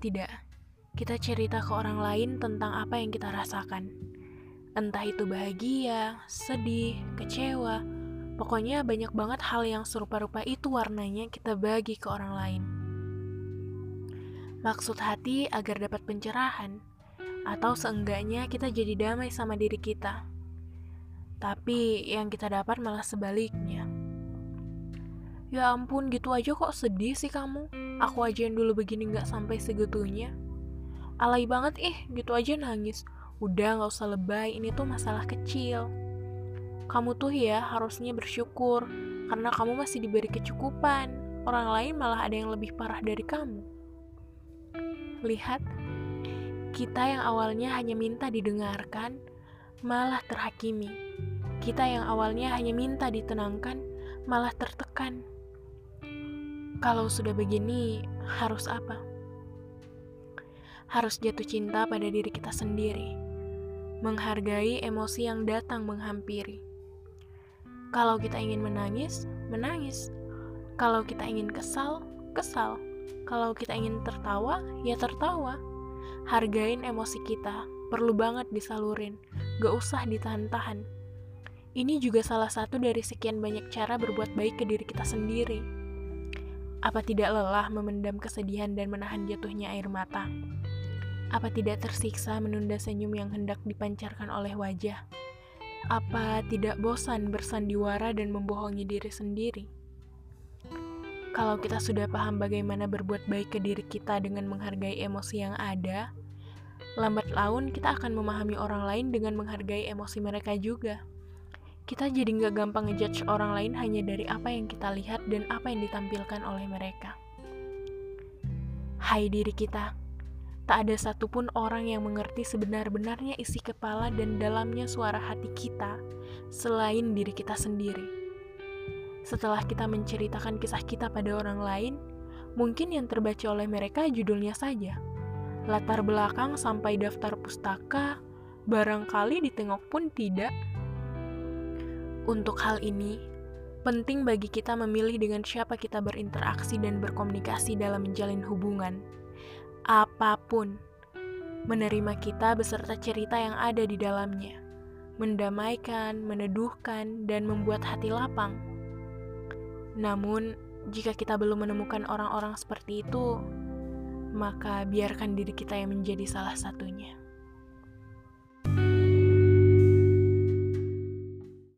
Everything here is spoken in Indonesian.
tidak kita cerita ke orang lain tentang apa yang kita rasakan? Entah itu bahagia, sedih, kecewa, pokoknya banyak banget hal yang serupa-rupa itu warnanya kita bagi ke orang lain. Maksud hati agar dapat pencerahan, atau seenggaknya kita jadi damai sama diri kita. Tapi yang kita dapat malah sebaliknya. Ya ampun, gitu aja kok sedih sih kamu. Aku aja yang dulu begini gak sampai segitunya. Alay banget ih, gitu aja nangis. Udah gak usah lebay, ini tuh masalah kecil. Kamu tuh ya harusnya bersyukur, karena kamu masih diberi kecukupan. Orang lain malah ada yang lebih parah dari kamu. Lihat, kita yang awalnya hanya minta didengarkan, malah terhakimi. Kita yang awalnya hanya minta ditenangkan, malah tertekan. Kalau sudah begini, harus apa? Harus jatuh cinta pada diri kita sendiri, menghargai emosi yang datang menghampiri. Kalau kita ingin menangis, menangis. Kalau kita ingin kesal, kesal. Kalau kita ingin tertawa, ya tertawa. Hargain emosi kita, perlu banget disalurin, gak usah ditahan-tahan. Ini juga salah satu dari sekian banyak cara berbuat baik ke diri kita sendiri. Apa tidak lelah memendam kesedihan dan menahan jatuhnya air mata? Apa tidak tersiksa menunda senyum yang hendak dipancarkan oleh wajah? Apa tidak bosan bersandiwara dan membohongi diri sendiri? Kalau kita sudah paham bagaimana berbuat baik ke diri kita dengan menghargai emosi yang ada, lambat laun kita akan memahami orang lain dengan menghargai emosi mereka juga. Kita jadi nggak gampang ngejudge orang lain hanya dari apa yang kita lihat dan apa yang ditampilkan oleh mereka. Hai diri kita, tak ada satupun orang yang mengerti sebenar-benarnya isi kepala dan dalamnya suara hati kita selain diri kita sendiri. Setelah kita menceritakan kisah kita pada orang lain, mungkin yang terbaca oleh mereka judulnya saja. Latar belakang sampai daftar pustaka, barangkali ditengok pun tidak. Untuk hal ini, penting bagi kita memilih dengan siapa kita berinteraksi dan berkomunikasi dalam menjalin hubungan. Apa pun, menerima kita beserta cerita yang ada di dalamnya, mendamaikan, meneduhkan, dan membuat hati lapang namun, jika kita belum menemukan orang-orang seperti itu, maka biarkan diri kita yang menjadi salah satunya.